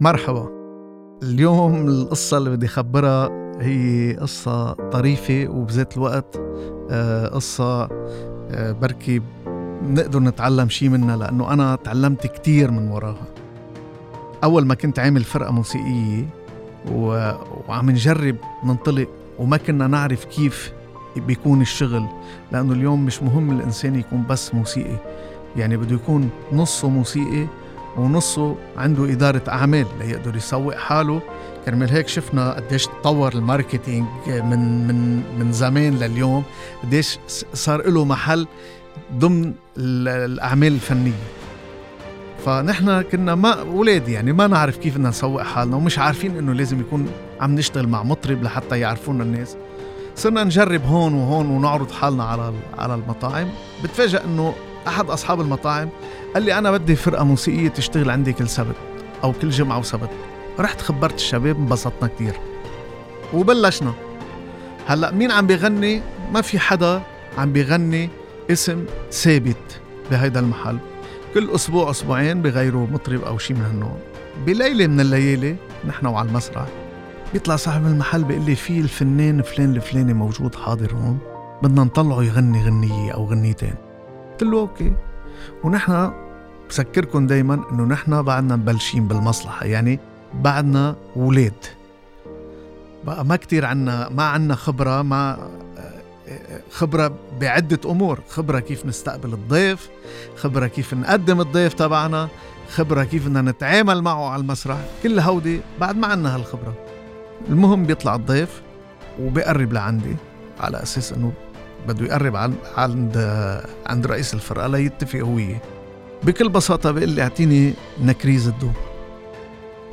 مرحبا. اليوم القصة اللي بدي أخبرها هي قصة طريفة وبذات الوقت آه، قصة آه، بركي نقدر نتعلم شيء منها لأنه أنا تعلمت كتير من وراها. أول ما كنت عامل فرقة موسيقية وعم نجرب ننطلق وما كنا نعرف كيف بيكون الشغل لأنه اليوم مش مهم الإنسان يكون بس موسيقي. يعني بده يكون نصه موسيقي ونصه عنده إدارة أعمال ليقدر يسوق حاله. كرمال هيك شفنا قديش تطور الماركتينج من من من زمان لليوم قديش صار له محل ضمن الأعمال الفنية. فنحن كنا ما أولاد يعني ما نعرف كيف بدنا نسوق حالنا ومش عارفين إنه لازم يكون عم نشتغل مع مطرب لحتى يعرفونا الناس. صرنا نجرب هون وهون ونعرض حالنا على على المطاعم. بتفاجئ إنه أحد أصحاب المطاعم قال لي أنا بدي فرقة موسيقية تشتغل عندي كل سبت أو كل جمعة وسبت. رحت خبرت الشباب انبسطنا كتير. وبلشنا. هلأ مين عم بيغني؟ ما في حدا عم بيغني اسم ثابت بهيدا المحل. كل أسبوع أسبوعين بغيروا مطرب أو شيء من هالنوع. بليلة من الليالي نحن وعلى المسرح بيطلع صاحب المحل بيقول لي في الفنان فلان الفلاني موجود حاضر هون بدنا نطلعه يغني غنية أو غنيتين. قلت له أوكي. ونحن بسكركم دايما إنه نحن بعدنا مبلشين بالمصلحة يعني بعدنا ولاد. بقى ما كتير عنا ما عنا خبرة ما خبرة بعدة أمور. خبرة كيف نستقبل الضيف خبرة كيف نقدم الضيف تبعنا خبرة كيف بدنا نتعامل معه على المسرح. كل هودي بعد ما عنا هالخبرة. المهم بيطلع الضيف وبيقرب لعندي على أساس أنه بده يقرب عند عند رئيس الفرقة ليتفق هو. بكل بساطة بيقول لي أعطيني نكريز الضوء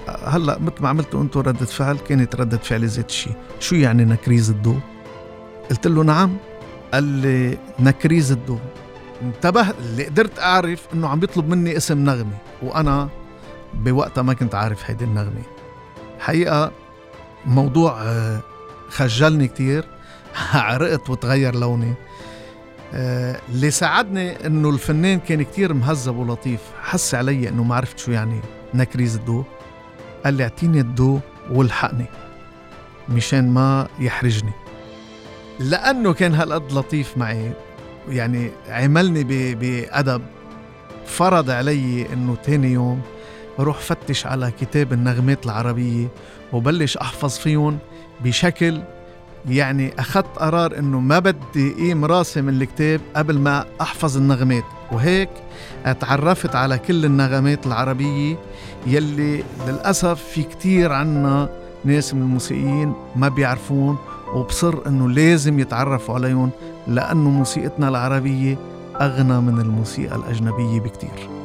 هلأ مثل ما عملتوا أنتم ردة فعل كانت ردة فعلي ذات الشيء شو يعني نكريز الضوء قلت له نعم. قال لي نكريز الضوء انتبه اللي قدرت أعرف إنه عم بيطلب مني اسم نغمه وأنا بوقتها ما كنت عارف هيدي النغمة. حقيقة موضوع آه، خجلني كتير. عرقت وتغير لوني. آه، اللي ساعدني إنه الفنان كان كتير مهذب ولطيف. حس علي إنه ما عرفت شو يعني نكريز الضوء. قال لي أعطيني الضوء والحقني مشان ما يحرجني. لأنه كان هالقد لطيف معي. يعني عملني بأدب. فرض علي إنه تاني يوم أروح فتش على كتاب النغمات العربية وبلش أحفظ فيهم بشكل يعني أخذت قرار إنه ما بدي قيم راسي من الكتاب قبل ما أحفظ النغمات وهيك تعرفت على كل النغمات العربية يلي للأسف في كتير عنا ناس من الموسيقيين ما بيعرفون وبصر إنه لازم يتعرفوا عليهم لأنه موسيقتنا العربية أغنى من الموسيقى الأجنبية بكتير.